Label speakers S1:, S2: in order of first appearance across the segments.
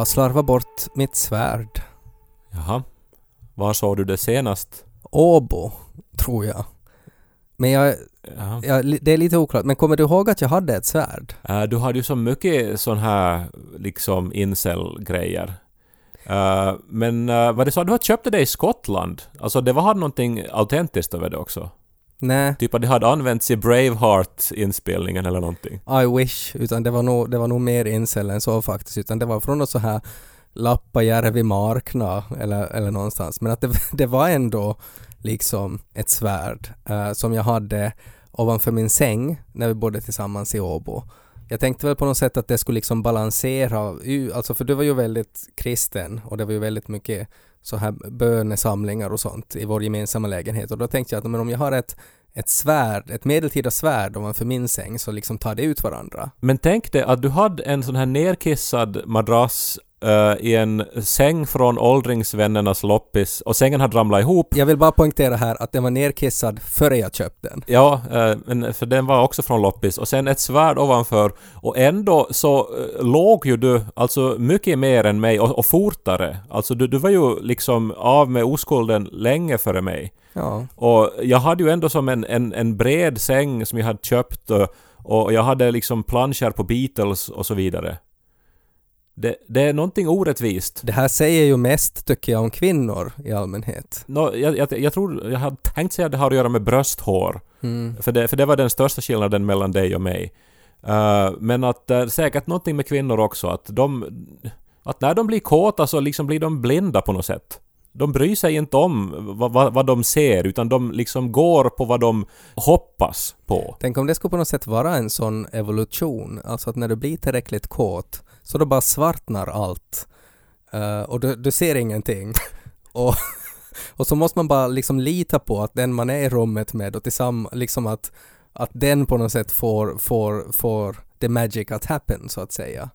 S1: har slarvat bort mitt svärd.
S2: Jaha. Var såg du det senast?
S1: Åbo, tror jag. Men jag,
S2: Ja.
S1: jag, det är lite oklart. Men kommer du ihåg att jag hade ett svärd?
S2: Äh, du hade ju så mycket sån här liksom incel-grejer. Äh, men uh, vad det sa, du har köpt det i Skottland? Alltså det var hade någonting autentiskt över det också?
S1: Nej,
S2: Typ att det hade använts i Braveheart-inspelningen eller någonting?
S1: I wish. Utan det var nog, det var nog mer incel än så faktiskt. Utan det var från något så här Lappajärvi Markna eller, eller någonstans. Men att det, det var ändå liksom ett svärd eh, som jag hade ovanför min säng när vi bodde tillsammans i Åbo. Jag tänkte väl på något sätt att det skulle liksom balansera, alltså för du var ju väldigt kristen och det var ju väldigt mycket så här bönesamlingar och sånt i vår gemensamma lägenhet och då tänkte jag att men om jag har ett, ett svärd, ett medeltida svärd ovanför min säng så liksom tar det ut varandra.
S2: Men tänk dig att du hade en sån här nerkissad madrass eh, i en säng från åldringsvännernas loppis och sängen hade ramlat ihop.
S1: Jag vill bara poängtera här att den var nerkissad före jag köpte den.
S2: Ja, eh, men för den var också från loppis och sen ett svärd ovanför och ändå så eh, låg ju du alltså mycket mer än mig och, och fortare. Alltså du, du var ju liksom av med oskulden länge före mig.
S1: Ja.
S2: Och jag hade ju ändå som en, en, en bred säng som jag hade köpt och, och jag hade liksom planscher på Beatles och så vidare. Det, det är någonting orättvist.
S1: Det här säger ju mest, tycker jag, om kvinnor i allmänhet.
S2: Nå, jag, jag, jag tror, jag hade tänkt säga att det har att göra med brösthår.
S1: Mm.
S2: För det, för det var den största skillnaden mellan dig och mig. Eh, men att uh, säkert någonting med kvinnor också, att de... Att när de blir kåta så liksom blir de blinda på något sätt. De bryr sig inte om vad, vad, vad de ser, utan de liksom går på vad de hoppas på.
S1: Tänk om det skulle på något sätt vara en sån evolution, alltså att när du blir tillräckligt kåt så då bara svartnar allt. Eh, och du, du ser ingenting. och, och så måste man bara liksom lita på att den man är i rummet med och tillsammans, liksom att, att den på något sätt får, får, får the magic att happen så att säga.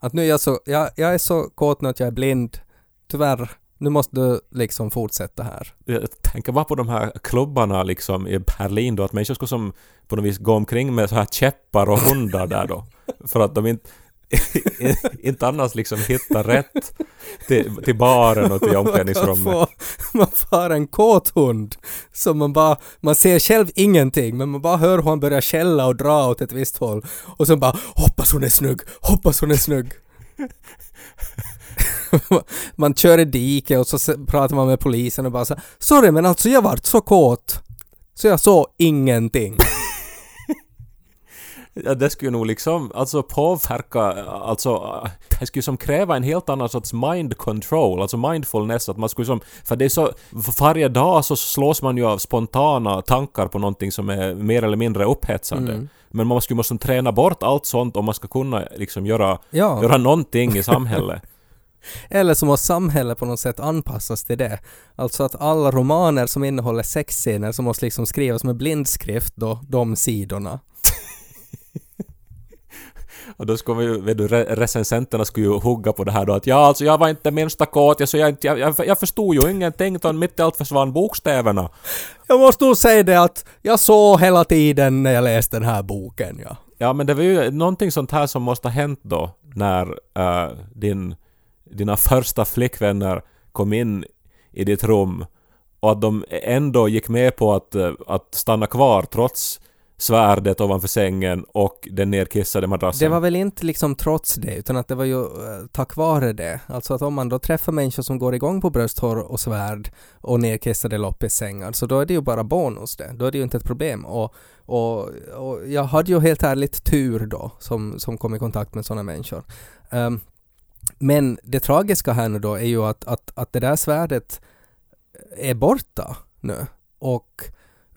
S1: Att nu är jag så, jag, jag är så kåt nu att jag är blind. Tyvärr, nu måste du liksom fortsätta här.
S2: Jag tänker bara på de här klubbarna liksom i Berlin då, att människor skulle som på något vis gå omkring med så här käppar och hundar där då. För att de inte inte annars liksom hittar rätt till, till baren och till
S1: Man
S2: omklädningsrummet.
S1: får, man får en kåt hund som man bara, man ser själv ingenting men man bara hör hur han börjar skälla och dra åt ett visst håll och sen bara hoppas hon är snygg, hoppas hon är snygg. man kör i diket och så pratar man med polisen och bara så sorry men alltså jag vart så kåt så jag såg ingenting.
S2: Ja, det skulle nog liksom alltså påverka, alltså det skulle som kräva en helt annan sorts mind control, alltså mindfulness, att man skulle som, för det är så, varje dag så slås man ju av spontana tankar på någonting som är mer eller mindre upphetsande.
S1: Mm.
S2: Men man skulle måste träna bort allt sånt om man ska kunna liksom göra,
S1: Ja.
S2: göra någonting i samhället.
S1: Eller så måste samhället på något sätt anpassas till det. Alltså att alla romaner som innehåller sexscener så måste liksom skrivas med blindskrift då, de sidorna.
S2: Och då skulle vi, vet du, re- recensenterna skulle ju hugga på det här då att ja, alltså jag var inte minsta kåt, jag, så jag, inte- jag, jag, jag förstod ju ingenting utan mitt i allt försvann bokstäverna.
S1: Jag måste nog säga det att jag såg hela tiden när jag läste den här boken, ja.
S2: Ja, men det var ju någonting sånt här som måste ha hänt då när eh, din, dina första flickvänner kom in i ditt rum och att de ändå gick med på att, eh, att stanna kvar trots svärdet ovanför sängen och den nerkissade madrassen.
S1: Det var väl inte liksom trots det, utan att det var ju eh, tack vare det. Alltså att om man då träffar människor som går igång på brösthår och svärd och nerkissade loppissängar, så då är det ju bara bonus det. Då är det ju inte ett problem. Och, och, och jag hade ju helt ärligt tur då, som, som kom i kontakt med sådana människor. Um, men det tragiska här nu då är ju att, att, att det där svärdet är borta nu. Och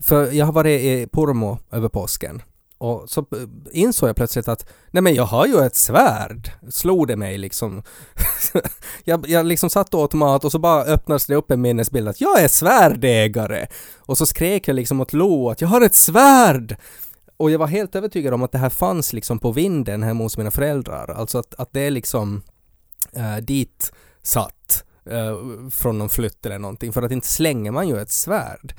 S1: för jag har varit i Pormo över påsken och så insåg jag plötsligt att nej men jag har ju ett svärd, slog det mig liksom. jag, jag liksom satt och åt mat och så bara öppnades det upp en minnesbild att jag är svärdägare. Och så skrek jag liksom åt Lo att jag har ett svärd! Och jag var helt övertygad om att det här fanns liksom på vinden hemma hos mina föräldrar. Alltså att, att det är liksom äh, dit satt äh, från någon flytt eller någonting. För att inte slänger man ju ett svärd.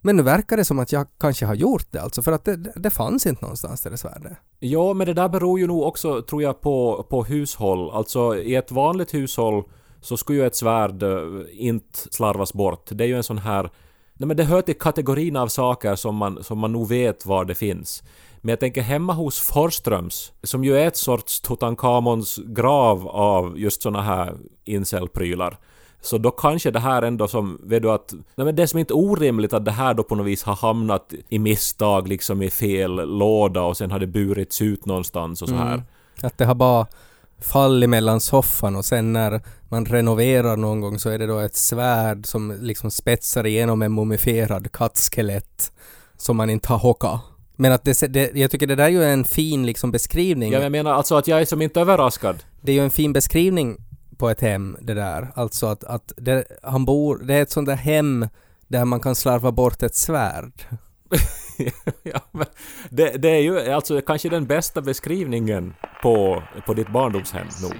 S1: Men nu verkar det som att jag kanske har gjort det alltså, för att det, det fanns inte någonstans det där svärdet.
S2: Ja, men det där beror ju nog också, tror jag, på, på hushåll. Alltså i ett vanligt hushåll så skulle ju ett svärd eh, inte slarvas bort. Det är ju en sån här... Nej men det hör till kategorin av saker som man, som man nog vet var det finns. Men jag tänker hemma hos Forströms, som ju är ett sorts Tutankhamons grav av just såna här incelprylar. Så då kanske det här ändå som, vet du att, nej men det är som inte orimligt att det här då på något vis har hamnat i misstag liksom i fel låda och sen har det burits ut någonstans och så här.
S1: Mm. Att det har bara fallit mellan soffan och sen när man renoverar någon gång så är det då ett svärd som liksom spetsar igenom en mumifierad kattskelett som man inte har hockat. Men att det, det, jag tycker det där är ju en fin liksom beskrivning.
S2: Ja, jag menar alltså att jag är som inte överraskad.
S1: Det är ju en fin beskrivning på ett hem det där. Alltså att, att det, han bor, det är ett sånt där hem där man kan slarva bort ett svärd.
S2: ja, det, det är ju alltså kanske den bästa beskrivningen på, på ditt barndomshem nog.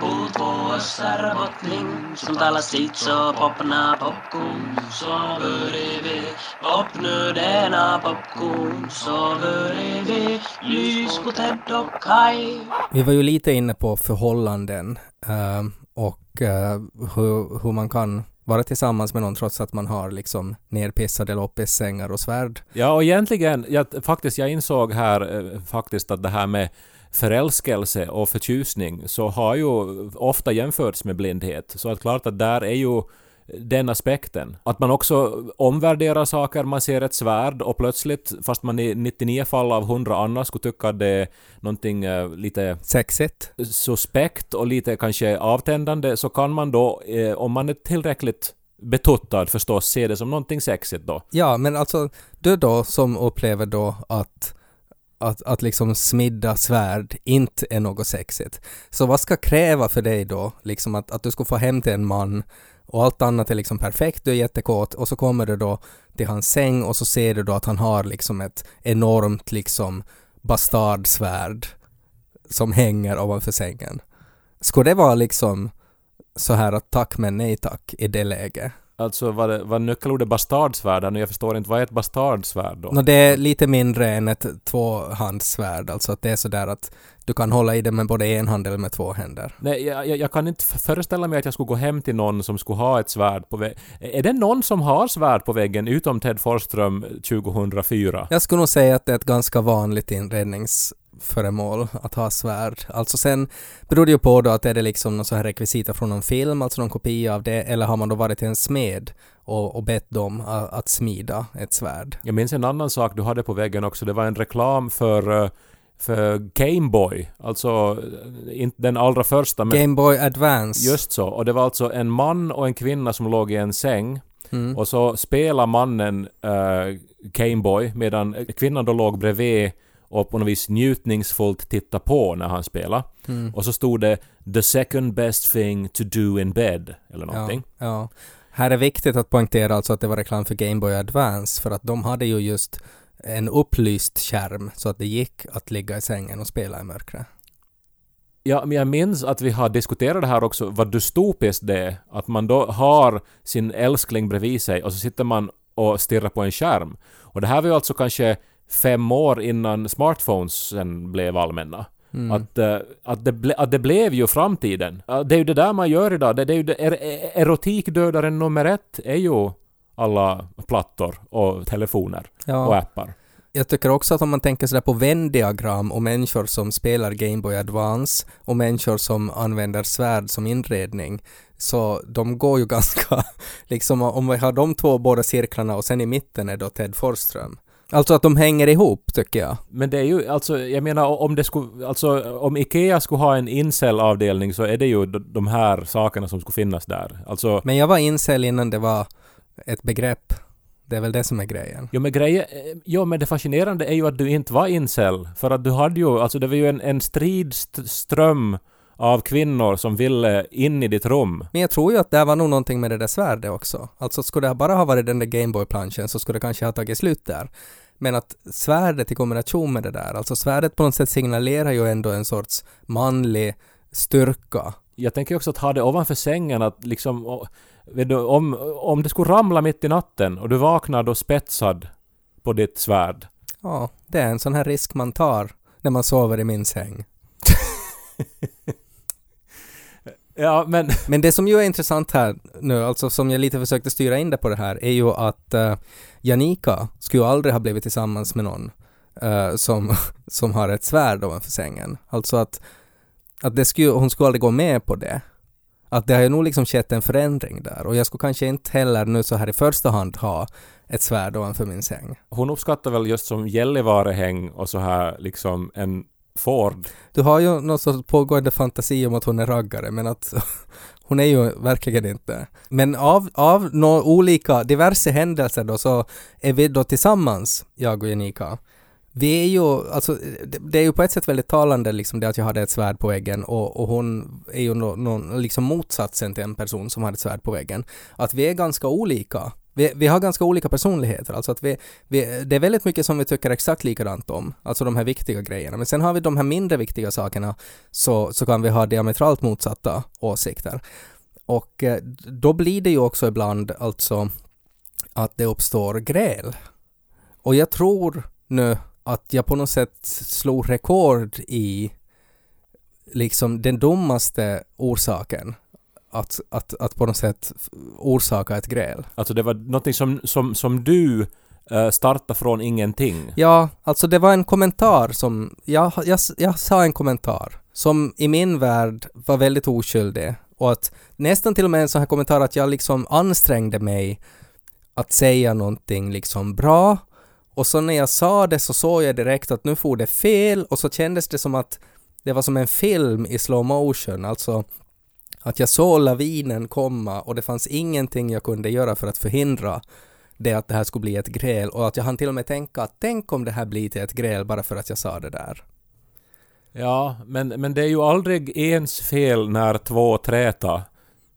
S3: Puut vuossar bottling Som talas sit så popna popcorn Så bredvid Popnödena popcorn Så bredvid Lys på Ted och Kai
S1: Vi var ju lite inne på förhållanden eh, och eh, hur, hur man kan vara tillsammans med någon trots att man har liksom nerpissade loppissängar och svärd.
S2: Ja, och egentligen, jag, faktiskt, jag insåg här eh, faktiskt att det här med förälskelse och förtjusning så har ju ofta jämförts med blindhet. Så att klart att där är ju den aspekten. Att man också omvärderar saker, man ser ett svärd och plötsligt, fast man i 99 fall av 100 annars skulle tycka det är någonting eh, lite
S1: Sexigt.
S2: suspekt och lite kanske avtändande, så kan man då, eh, om man är tillräckligt betuttad förstås, se det som någonting sexigt då.
S1: Ja, men alltså du då som upplever då att att, att liksom smidda svärd inte är något sexigt. Så vad ska kräva för dig då, liksom att, att du ska få hem till en man och allt annat är liksom perfekt, du är jättekåt och så kommer du då till hans säng och så ser du då att han har liksom ett enormt liksom bastardsvärd som hänger ovanför sängen. Skulle det vara liksom så här att tack men nej tack i det läget?
S2: Alltså var, det, var nyckelordet bastardsvärd nu? Jag förstår inte, vad är ett bastardsvärd då?
S1: Nå, det är lite mindre än ett tvåhandssvärd, alltså att det är sådär att du kan hålla i det med både en hand eller med två händer.
S2: Nej, jag, jag, jag kan inte föreställa mig att jag skulle gå hem till någon som skulle ha ett svärd på väggen. Är det någon som har svärd på väggen utom Ted Forsström 2004?
S1: Jag skulle nog säga att det är ett ganska vanligt inredningsföremål att ha svärd. Alltså sen beror det ju på då att är det liksom någon sån här rekvisita från någon film, alltså någon kopia av det, eller har man då varit till en smed och, och bett dem a, att smida ett svärd.
S2: Jag minns en annan sak du hade på väggen också. Det var en reklam för, eh, för Gameboy. Alltså eh, inte den allra första men
S1: Game Boy Advance.
S2: just så. Och det var alltså en man och en kvinna som låg i en säng.
S1: Mm.
S2: Och så spelar mannen uh, Gameboy medan kvinnan då låg bredvid och på något vis njutningsfullt tittade på när han spelade.
S1: Mm.
S2: Och så stod det “The second best thing to do in bed” eller någonting.
S1: Ja, ja. Här är viktigt att poängtera alltså att det var reklam för Game Boy Advance för att de hade ju just en upplyst skärm så att det gick att ligga i sängen och spela i mörkret.
S2: Ja, men jag minns att vi har diskuterat det här också, vad dystopiskt det är. Att man då har sin älskling bredvid sig och så sitter man och stirrar på en skärm. Och det här var ju alltså kanske fem år innan smartphones sen blev allmänna.
S1: Mm.
S2: Att, eh, att, det ble, att det blev ju framtiden. Det är ju det där man gör idag. Det, det är ju det, er, erotikdödaren nummer ett är ju alla plattor och telefoner och
S1: ja,
S2: appar.
S1: jag tycker också att om man tänker sådär på Venn-diagram och människor som spelar Game Boy Advance och människor som använder svärd som inredning så de går ju ganska, liksom om vi har de två båda cirklarna och sen i mitten är då Ted Forsström. Alltså att de hänger ihop tycker jag.
S2: Men det är ju alltså, jag menar om det skulle, alltså om IKEA skulle ha en incel-avdelning så är det ju de- här sakerna som skulle finnas där. Alltså,
S1: Men jag var incel innan det var ett begrepp. Det är väl det som är grejen.
S2: jo men grejen, eh, jo men det fascinerande är ju att du inte var incel. För att du hade ju, alltså det var ju en, en stridström av kvinnor som ville in i ditt rum.
S1: Men jag tror ju att det var nog någonting med det där svärdet också. Alltså skulle det bara ha varit den där Gameboy-planschen så skulle det kanske ha tagit slut där. Men att svärdet i kombination med det där, alltså svärdet på något sätt signalerar ju ändå en sorts manlig styrka
S2: jag tänker också att ha det ovanför sängen att liksom... du, om, om det skulle ramla mitt i natten och du vaknar då spetsad på ditt svärd.
S1: Ja, det är en sån här risk man tar när man sover i min säng.
S2: Ja, men...
S1: Men det som ju är intressant här nu, alltså som jag lite försökte styra in det på det här, är ju att uh, Janika skulle ju aldrig ha blivit tillsammans med någon eh, som, som har ett svärd ovanför sängen. Alltså att, att det skulle, hon skulle aldrig gå med på det. Att det har ju nog liksom skett en förändring där och jag skulle kanske inte heller nu så här i första hand ha ett svärd ovanför min säng.
S2: Hon uppskattar väl just som Gällivarehäng och så här liksom en Ford.
S1: Du har ju någon sorts pågående fantasi om att hon är raggare, men att hon är ju verkligen inte. Men av, av några olika, diverse händelser då så är vi då tillsammans, jag och Janika. Vi är ju, alltså det, det är ju på ett sätt väldigt talande liksom det att jag hade ett svärd på väggen och, och hon är ju någon, no, liksom motsatsen till en person som hade ett svärd på väggen. Att vi är ganska olika. Vi, vi har ganska olika personligheter, alltså att vi, vi, det är väldigt mycket som vi tycker exakt likadant om, alltså de här viktiga grejerna. Men sen har vi de här mindre viktiga sakerna så, så kan vi ha diametralt motsatta åsikter. Och eh, då blir det ju också ibland alltså att det uppstår gräl. Och jag tror nu att jag på något sätt slog rekord i liksom den dummaste orsaken att, att, att på något sätt orsaka ett gräl.
S2: Alltså det var någonting som, som, som du uh, startade från ingenting.
S1: Ja, alltså det var en kommentar som, jag, jag, jag sa en kommentar som i min värld var väldigt oskyldig och att nästan till och med en sån här kommentar att jag liksom ansträngde mig att säga någonting liksom bra och så när jag sa det så såg jag direkt att nu får det fel och så kändes det som att det var som en film i slow motion, alltså att jag såg lavinen komma och det fanns ingenting jag kunde göra för att förhindra det att det här skulle bli ett gräl och att jag hann till och med tänka att tänk om det här blir till ett gräl bara för att jag sa det där.
S2: Ja, men, men det är ju aldrig ens fel när två träta,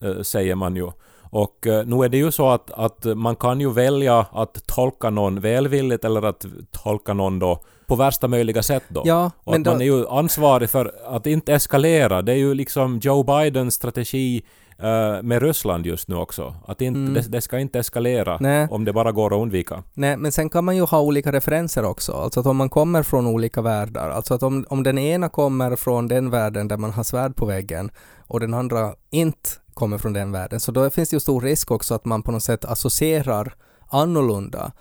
S2: eh, säger man ju. Och uh, nu är det ju så att, att man kan ju välja att tolka någon välvilligt eller att tolka någon då på värsta möjliga sätt då.
S1: Ja,
S2: och
S1: men då,
S2: man är ju ansvarig för att inte eskalera. Det är ju liksom Joe Bidens strategi uh, med Ryssland just nu också. Att inte,
S1: Mm.
S2: det, det ska inte eskalera
S1: Nej.
S2: om det bara går att undvika.
S1: Nej, men sen kan man ju ha olika referenser också. Alltså att om man kommer från olika världar, alltså att om, om den ena kommer från den världen där man har svärd på väggen och den andra inte kommer från den världen, så då finns det ju stor risk också att man på något sätt associerar annorlunda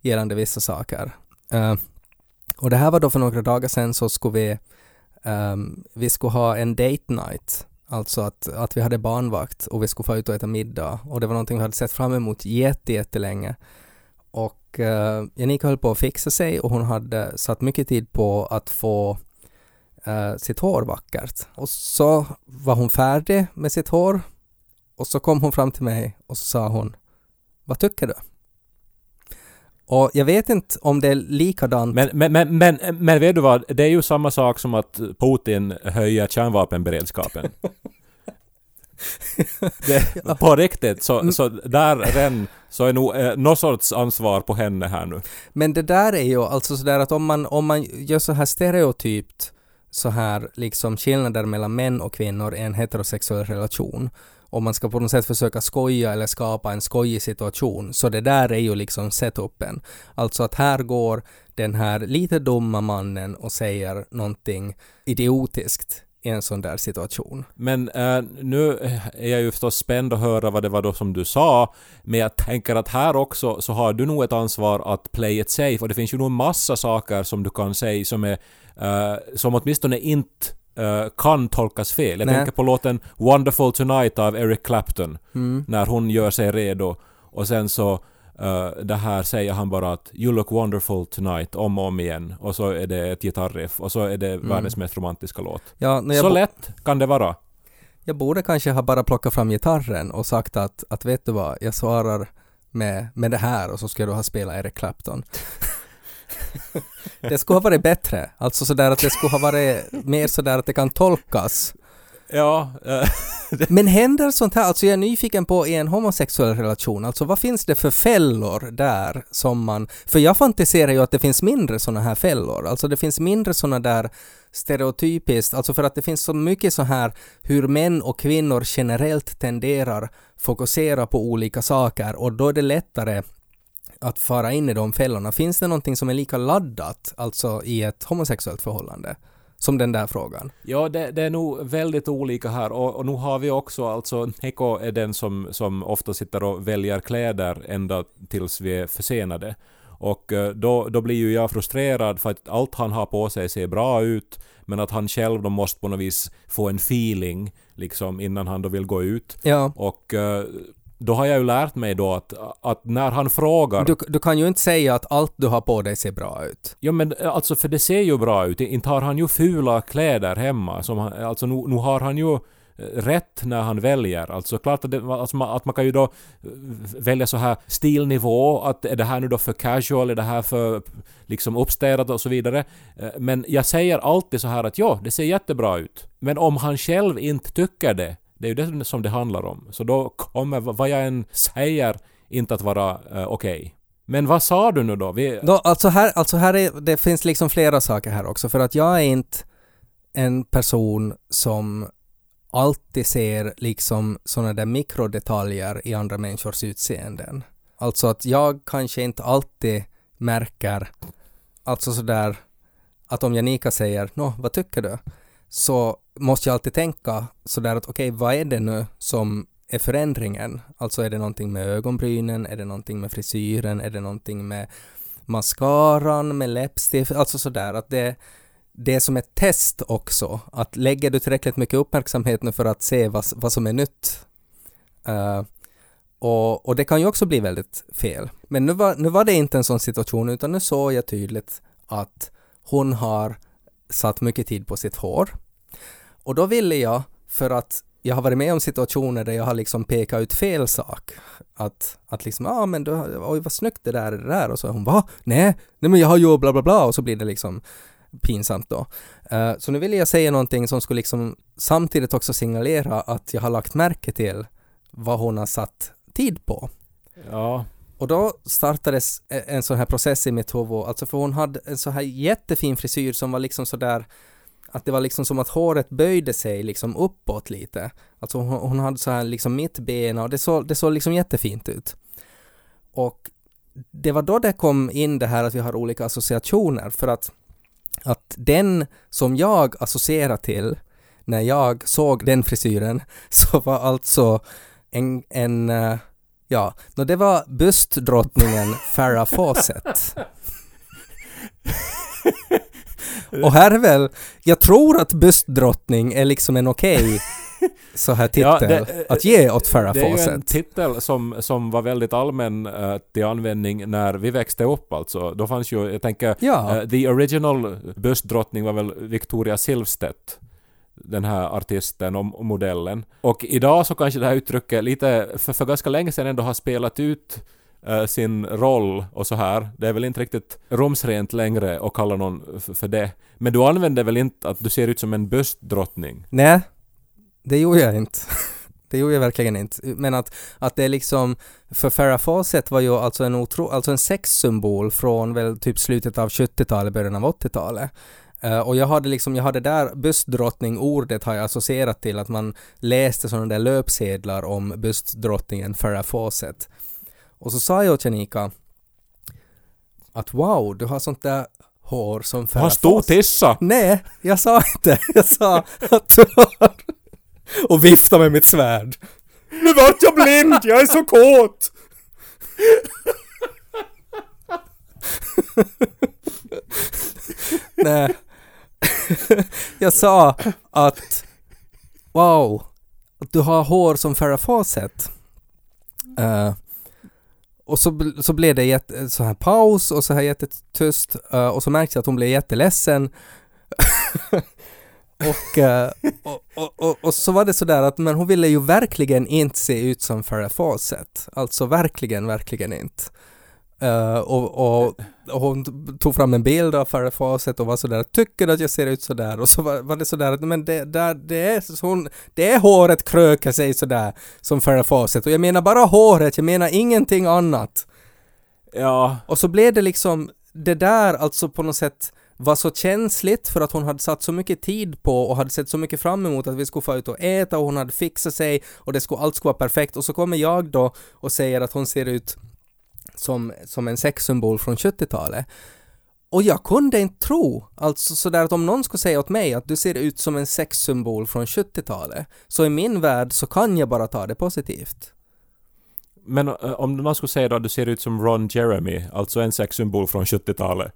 S1: gällande vissa saker. Uh, och det här var då för några dagar sedan så skulle vi, um, vi skulle ha en date night, alltså att, att vi hade barnvakt och vi skulle få ut och äta middag och det var någonting vi hade sett fram emot jätte, jättelänge. Och uh, Janika höll på att fixa sig och hon hade satt mycket tid på att få uh, sitt hår vackert. Och så var hon färdig med sitt hår och så kom hon fram till mig och så sa hon Vad tycker du? Och jag vet inte om det är likadant.
S2: Men, men, men, men, men vet du vad? Det är ju samma sak som att Putin höjer kärnvapenberedskapen. det, på riktigt, så, så där redan så är nog eh, någon sorts ansvar på henne här nu.
S1: Men det där är ju alltså sådär att om man, om man gör så här stereotypt så här liksom skillnader mellan män och kvinnor i en heterosexuell relation om man ska på något sätt försöka skoja eller skapa en skojig situation så det där är ju liksom setupen. Alltså att här går den här lite dumma mannen och säger någonting idiotiskt i en sån där situation.
S2: Men äh, nu är jag ju förstås spänd att höra vad det var då som du sa, men jag tänker att här också så har du nog ett ansvar att play it safe och det finns ju nog massa saker som du kan säga som är äh, som åtminstone inte eh, kan tolkas fel. Jag
S1: Nej.
S2: tänker på låten Wonderful Tonight av Eric Clapton
S1: Mm.
S2: när hon gör sig redo och sen så eh, det här säger han bara att You look wonderful tonight om och om igen och så är det ett gitarriff och så är det världens mest romantiska låt.
S1: Ja,
S2: Så lätt kan det vara.
S1: jag borde kanske ha bara plockat fram gitarren och sagt att, att vet du vad, jag svarar med, med det här och så ska du ha spelat Eric Clapton. Det skulle ha varit bättre, alltså sådär att det skulle ha varit mer sådär att det kan tolkas.
S2: Ja, eh,
S1: Men händer sånt här, alltså jag är nyfiken på i en homosexuell relation, alltså vad finns det för fällor där som man, för jag fantiserar ju att det finns mindre såna här fällor, alltså det finns mindre såna där stereotypiskt, alltså för att det finns så mycket så här hur män och kvinnor generellt tenderar fokusera på olika saker och då är det lättare att fara in i de fällorna. Finns det någonting som är lika laddat, alltså i ett homosexuellt förhållande? Som den där frågan.
S2: Ja, det, det är nog väldigt olika här och, och nu har vi också alltså, Heko är den som, som ofta sitter och väljer kläder ända tills vi är försenade. Och eh, då, då blir ju jag frustrerad för att allt han har på sig ser bra ut men att han själv då måste på något vis få en feeling liksom innan han då vill gå ut.
S1: Ja.
S2: Och eh, då har jag ju lärt mig då att, att när han frågar...
S1: Du, du kan ju inte säga att allt du har på dig ser bra ut.
S2: Ja men eh, alltså för det ser ju bra ut. Inte har han ju fula kläder hemma. Som han, alltså nu, nu har han ju eh, rätt när han väljer. Alltså klart att, det, alltså man, att man kan ju då eh, välja så här stilnivå, att är det här nu då för casual, är det här för liksom uppstädat och så vidare. Men jag säger alltid så här att ja, det ser jättebra ut. Men om han själv inte tycker det, det är ju det som det handlar om. Så då kommer vad jag än säger inte att vara uh, okej. Okay. Men vad sa du nu då? Vi...
S1: då alltså här, alltså här är, det finns liksom flera saker här också för att jag är inte en person som alltid ser liksom sådana där mikrodetaljer i andra människors utseenden. Alltså att jag kanske inte alltid märker, alltså sådär att om Janika säger nå, vad tycker du? Så måste jag alltid tänka sådär att okej, okay, vad är det nu som är förändringen? Alltså är det någonting med ögonbrynen, är det någonting med frisyren, är det någonting med mascaran, med läppstift, alltså sådär att det det är som ett test också, att lägger du tillräckligt mycket uppmärksamhet nu för att se vad, vad som är nytt uh, och, och det kan ju också bli väldigt fel. Men nu var, nu var det inte en sån situation utan nu såg jag tydligt att hon har satt mycket tid på sitt hår. Och då ville jag, för att jag har varit med om situationer där jag har liksom pekat ut fel sak. Att, att liksom, ja ah, men du, oj vad snyggt det där är det där och så hon va? Nej, nej men jag har ju bla bla bla och så blir det liksom pinsamt då. Uh, så nu ville jag säga någonting som skulle liksom samtidigt också signalera att jag har lagt märke till vad hon har satt tid på.
S2: Ja.
S1: Och då startades e-, en sån här process i mitt huvud, alltså för hon hade en så här jättefin frisyr som var liksom sådär att det var liksom som att håret böjde sig liksom uppåt lite. Alltså hon, hon hade så här liksom mittbena och det såg, det såg liksom jättefint ut. Och det var då det kom in det här att vi har olika associationer för att, att den som jag associerar till när jag såg den frisyren så var alltså en, en eh, ja, no, det var bystdrottningen Farah Fawcett. Och här är väl, jag tror att bystdrottning är liksom en okej okay, så här titel ja, det, att ge åt Farrah Fawcett.
S2: Det är ju en titel som, som var väldigt allmän uh, till användning när vi växte upp alltså. Då fanns ju, jag tänker, ja. uh, the original bystdrottning var väl Victoria Silvstedt den här artisten och modellen. Och idag så kanske det här uttrycket lite, för, för ganska länge sedan ändå har spelat ut uh, sin roll och så här. Det är väl inte riktigt rumsrent längre att kalla någon för det. Men du använder väl inte att du ser ut som en böstdrottning?
S1: Nej, det gjorde jag inte. Det gjorde jag verkligen inte. Men att, att det är liksom, för Farah Fawcett var ju alltså en, otro, alltså en sexsymbol från väl typ slutet av 70-talet, början av 80-talet. Uh, eh, och jag hade liksom, jag hade där bystdrottning-ordet har jag associerat till att man läste sådana där löpsedlar om bystdrottningen Farah Fawcett. Och så sa jag åt Janika att wow, du har sånt där hår som Farrah
S2: Har stor tissa!
S1: Nej, jag sa inte. Jag sa att du har... Och vifta med mitt svärd.
S2: Nu vart jag blind, jag är så kåt!
S1: Nej. jag sa att wow, att du har hår som Farrah Fawcett. Uh, och så, så blev det jätte, så här paus och så här jättetyst uh, och så märkte jag att hon blev jätteledsen. och, uh, och, och, och, och, så var det sådär att men hon ville ju verkligen inte se ut som Farah Fawcett. Alltså verkligen, verkligen inte. Eh, och, och, och hon tog fram en bild av Farrah Fawcett och var sådär ”Tycker att jag ser ut sådär?” och så var, var det sådär att men det, där, det, är, så hon, det är håret krökar sig sådär som Farrah Fawcett och jag menar bara håret, jag menar ingenting annat.
S2: Ja,
S1: Och så blev det liksom det där alltså på något sätt var så känsligt för att hon hade satt så mycket tid på och hade sett så mycket fram emot att vi skulle få ut och äta och hon hade fixat sig och det skulle, allt skulle vara perfekt och så kommer jag då och säger att hon ser ut som, som en sexsymbol från 70-talet. Och jag kunde inte tro, alltså sådär att om någon skulle säga åt mig att du ser ut som en sexsymbol från 70-talet, så i min värld så kan jag bara ta det positivt.
S2: men eh, om man skulle säga då att du ser ut som Ron Jeremy, alltså en sexsymbol från 70-talet.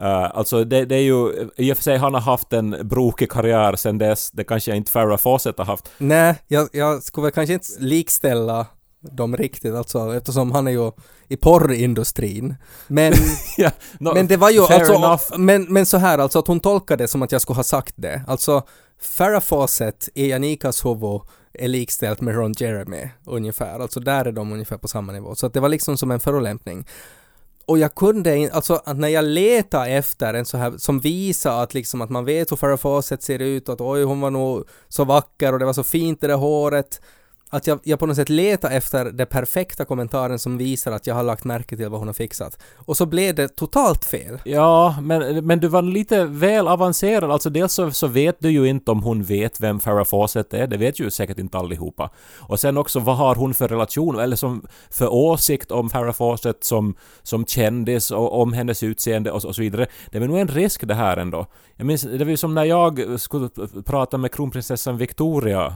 S2: Uh, alltså det, det är ju, i och för sig han har haft en brokig karriär sen dess, det kanske inte Farrah Fawcett har haft.
S1: Nej, jag, jag skulle väl kanske inte likställa dem riktigt alltså eftersom han är ju i porrindustrin. Men,
S2: ja, no,
S1: men det var ju alltså,
S2: enough.
S1: men, men så här alltså att hon tolkade det som att jag skulle ha sagt det. Alltså Farrah Fawcett i Janikas huvud är likställt med Ron Jeremy ungefär. Alltså där är de ungefär på samma nivå. Så att det var liksom som en förolämpning. Och jag kunde inte, alltså att när jag letade efter en så här som visar att liksom att man vet hur Farrah Fawcett ser ut och att oj hon var nog så vacker och det var så fint det där håret. Att jag, jag på något sätt letar efter den perfekta kommentaren som visar att jag har lagt märke till vad hon har fixat. Och så blev det totalt fel.
S2: Ja, men, men du var lite väl avancerad. Alltså dels så, så vet du ju inte om hon vet vem Farah Fawcett är. Det vet ju säkert inte allihopa. Och sen också vad har hon för relation eller som för åsikt om Farah Fawcett som, som kändis och om hennes utseende och, så- och så vidare. Det är nog en risk det här ändå. Jag minns, det var ju som när jag skulle prata med kronprinsessan Victoria.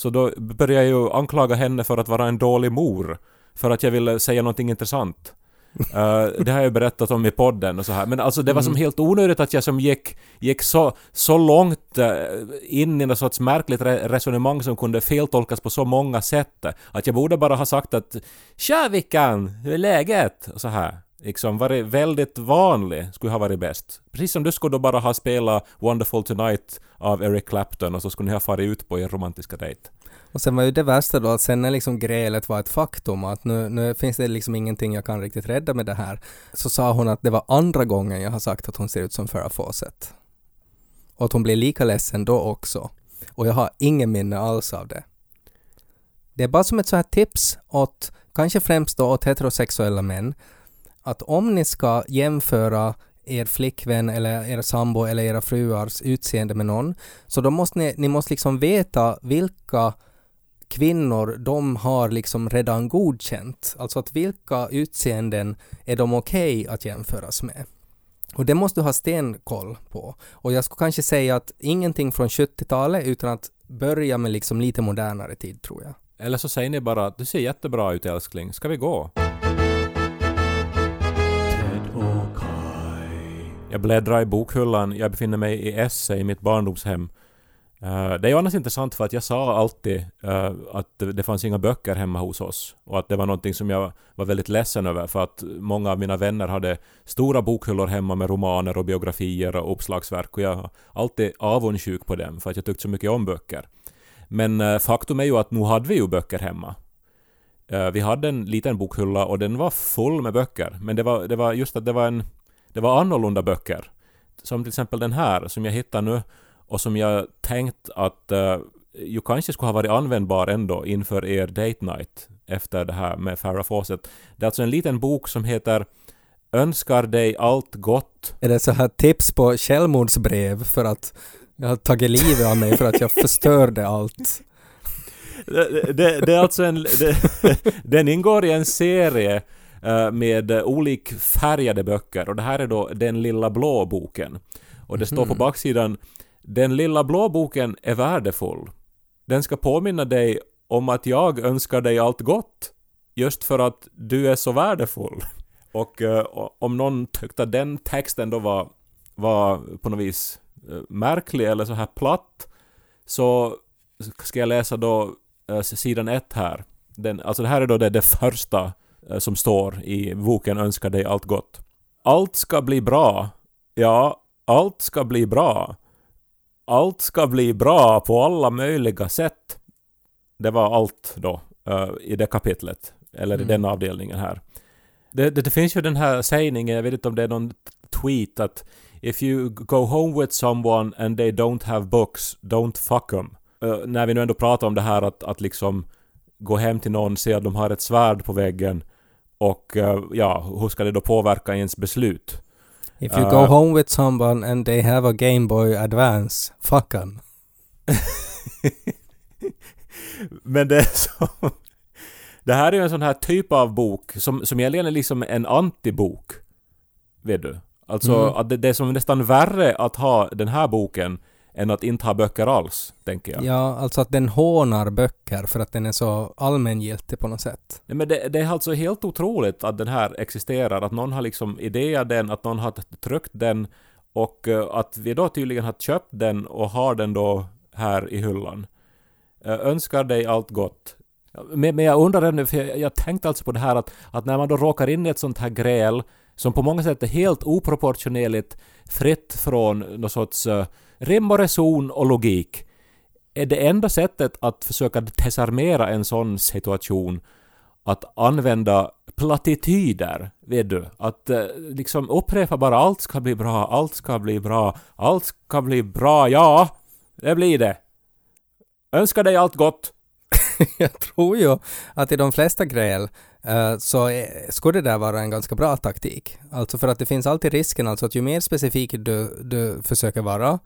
S2: Så då började jag ju anklaga henne för att vara en dålig mor. För att jag ville säga någonting intressant. Eh, det har jag berättat om i podden och så här. Men alltså det var som helt onödigt att jag som gick, gick så, så långt eh, in i något sorts märkligt re- resonemang som kunde feltolkas på så många sätt. Att jag borde bara ha sagt att ”Tja Vickan, hur är läget?” och så här. Liksom varit väldigt vanlig skulle ha varit bäst. Precis som du skulle då bara ha spelat ”Wonderful Tonight” av Eric Clapton och så skulle ni ha farit ut på er romantiska dejt.
S1: Och sen var ju det värsta då att sen när liksom grälet var ett faktum att nu, nu finns det liksom ingenting jag kan riktigt rädda med det här så sa hon att det var andra gången jag har sagt att hon ser ut som Farah Fawcett. Och att hon blev lika ledsen då också. Och jag har ingen minne alls av det. Det är bara som ett så här tips åt, kanske främst då åt heterosexuella män, att om ni ska jämföra er flickvän eller er sambo eller era fruars utseende med någon, så då måste ni, ni måste liksom veta vilka kvinnor de har liksom redan godkänt. Alltså att vilka utseenden är de okej att jämföras med. Och det måste du ha stenkoll på. Och jag skulle kanske säga att ingenting från 70-talet utan att börja med liksom lite modernare tid tror jag.
S2: Eller så säger ni bara att du ser jättebra ut älskling, ska vi gå? Jag bläddrar i bokhyllan, jag befinner mig i Esse i mitt barndomshem. Uh, det är ju annars intressant för att jag sa alltid uh, att det, fanns inga böcker hemma hos oss. Och att det var någonting som jag var väldigt ledsen över för att många av mina vänner hade stora bokhyllor hemma med romaner och biografier och uppslagsverk och jag var alltid avundsjuk på dem för att jag tyckte så mycket om böcker. Men uh, faktum är ju att nu hade vi ju böcker hemma. Vi hade en liten bokhylla och den var full med böcker. Men det var, det var just att det var en... Det var annorlunda böcker. Som till exempel den här som jag hittar nu och som jag tänkt att uh, ju kanske skulle ha varit användbar ändå inför er date night efter det här med Farrah Fawcett. Det är alltså en liten bok som heter Önskar dig allt gott
S1: Är det så här tips på självmordsbrev för att jag har tagit livet av mig för att jag förstörde allt?
S2: det, det, det är alltså en... Det, den ingår i en serie med eh, olikfärgade böcker och det här är då Den lilla blå boken. Och det står på baksidan Den lilla blå boken är värdefull. Den ska påminna dig om att jag önskar dig allt gott. Just för att du är så värdefull. Och eh, om någon tyckte att den texten då var, var på något vis eh, märklig eller så här platt så ska jag läsa då eh, sidan ett här. Den, alltså det här är då det, det första som står i boken Önskar dig allt gott. Allt ska bli bra. Ja, allt ska bli bra. Allt ska bli bra på alla möjliga sätt. Det var allt då eh, i det kapitlet, eller i
S1: Mm.
S2: den avdelningen här. Det, det, det finns ju den här sägningen, jag vet inte om det är någon tweet att If you go home with someone and they don't have books, don't fuck them. Uh, när vi nu ändå pratar om det här att, att liksom gå hem till någon, se att de har ett svärd på väggen och uh, ja, hur ska det då påverka ens beslut?
S1: If you go home with someone and they have a Game Boy Advance, fuck 'em.
S2: Men det är så... Det här är ju en sån här typ av bok som, som egentligen är liksom en antibok. Vet du? Alltså
S1: Mm.
S2: att det, det är som nästan värre att ha den här boken än att inte ha böcker alls, tänker jag.
S1: Ja, alltså att den hånar böcker för att den är så allmängiltig på något sätt.
S2: Nej, men det, det är alltså helt otroligt att den här existerar, att någon har liksom idéat den, att någon har tryckt den och eh, att vi då tydligen har köpt den och har den då här i hyllan. Eh, önskar dig allt gott. Men, men jag undrar ännu, för jag, jag tänkte alltså på det här att, att när man då råkar in i ett sånt här gräl som på många sätt är helt oproportionerligt fritt från någon sorts uh, rim och reson och logik är det enda sättet att försöka desarmera en sån situation att använda plattityder, vet du? Att eh, liksom upprepa bara allt ska bli bra, allt ska bli bra, allt ska bli bra, ja, det blir det. Önskar dig allt gott.
S1: Jag tror ju att i de flesta gräl eh, så är, skulle det där vara en ganska bra taktik. Alltså för att det finns alltid risken alltså att ju mer specifik du, du försöker vara,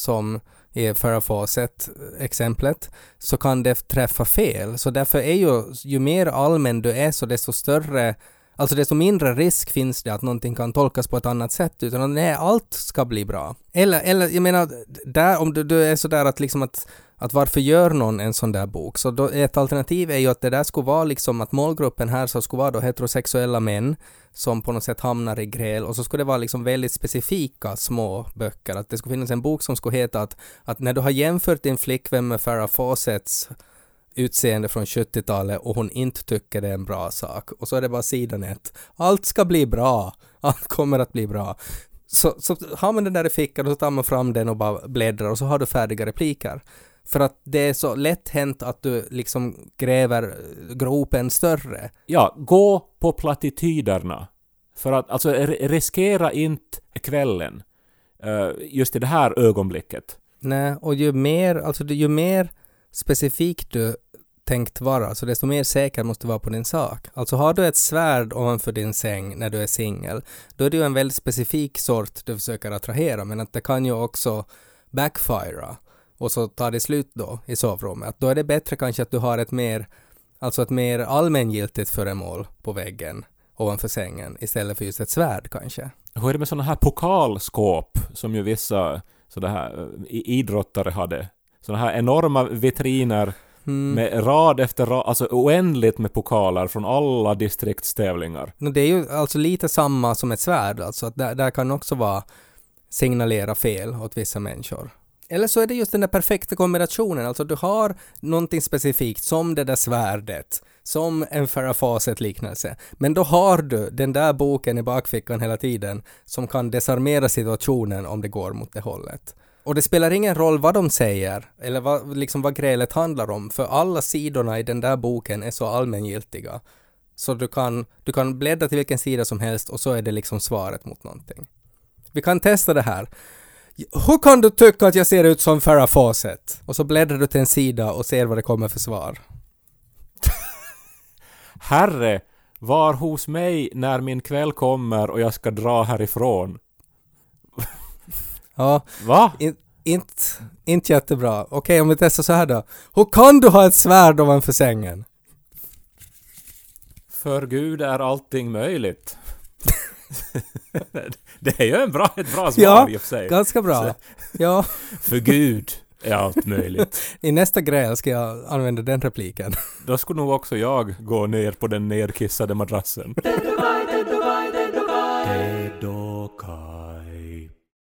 S1: som i Farah Fawcett-exemplet, så kan det träffa fel. Så därför är ju, ju mer allmän du är så desto större Alltså desto mindre risk finns det att någonting kan tolkas på ett annat sätt utan att nej, allt ska bli bra. Eller, eller jag menar, där, om du, du är sådär att liksom att, att varför gör någon en sån där bok? Så då, ett alternativ är ju att det där skulle vara liksom att målgruppen här så skulle vara då heterosexuella män som på något sätt hamnar i gräl och så skulle det vara liksom väldigt specifika små böcker. Att det skulle finnas en bok som skulle heta att, att när du har jämfört din flickvän med Farah Fawcetts utseende från 70-talet och hon inte tycker det är en bra sak. Och så är det bara sidan ett. Allt ska bli bra. Allt kommer att bli bra. Så, så har man den där i fickan och så tar man fram den och bara bläddrar och så har du färdiga repliker. För att det är så lätt hänt att du liksom gräver gropen större.
S2: Ja, gå på plattityderna. För att alltså riskera inte kvällen. eh, just i det här ögonblicket.
S1: Nej, och ju mer, alltså ju mer specifikt du tänkt vara, så desto mer säker måste du vara på din sak. Alltså har du ett svärd ovanför din säng när du är singel, då är det ju en väldigt specifik sort du försöker attrahera, men att det kan ju också backfira och så tar det slut då i sovrummet. Då är det bättre kanske att du har ett mer, alltså ett mer allmängiltigt föremål på väggen ovanför sängen istället för just ett svärd kanske.
S2: Hur är det med sådana här pokalskåp som ju vissa sådana här eh, idrottare hade? Sådana här enorma vitriner
S1: Mm.
S2: med rad efter rad, alltså oändligt med pokaler från alla distriktstävlingar.
S1: Det är ju alltså lite samma som ett svärd, alltså att där, där kan också vara signalera fel åt vissa människor. Eller så är det just den där perfekta kombinationen, alltså du har någonting specifikt som det där svärdet, som en Farah Fawcett-liknelse, men då har du den där boken i bakfickan hela tiden som kan desarmera situationen om det går mot det hållet. Och det spelar ingen roll vad de säger, eller vad, liksom vad grälet handlar om, för alla sidorna i den där boken är så allmängiltiga. Så du kan, du kan bläddra till vilken sida som helst och så är det liksom svaret mot någonting. Vi kan testa det här. Hur kan du tycka att jag ser ut som Farah Fawcett? Och så bläddrar du till en sida och ser vad det kommer för svar.
S2: Herre, var hos mig när min kväll kommer och jag ska dra härifrån.
S1: Ja,
S2: Va?
S1: in, inte, inte jättebra. Okej, om vi testar så här då. Hur kan du ha ett svärd ovanför sängen?
S2: För Gud är allting möjligt. det är ju en bra, ett bra svar
S1: Ja,
S2: i och för sig.
S1: Ganska bra. Ja,
S2: För Gud är allt möjligt.
S1: i nästa gräl ska jag använda den repliken.
S2: Då skulle nog också jag gå ner på den nedkissade madrassen.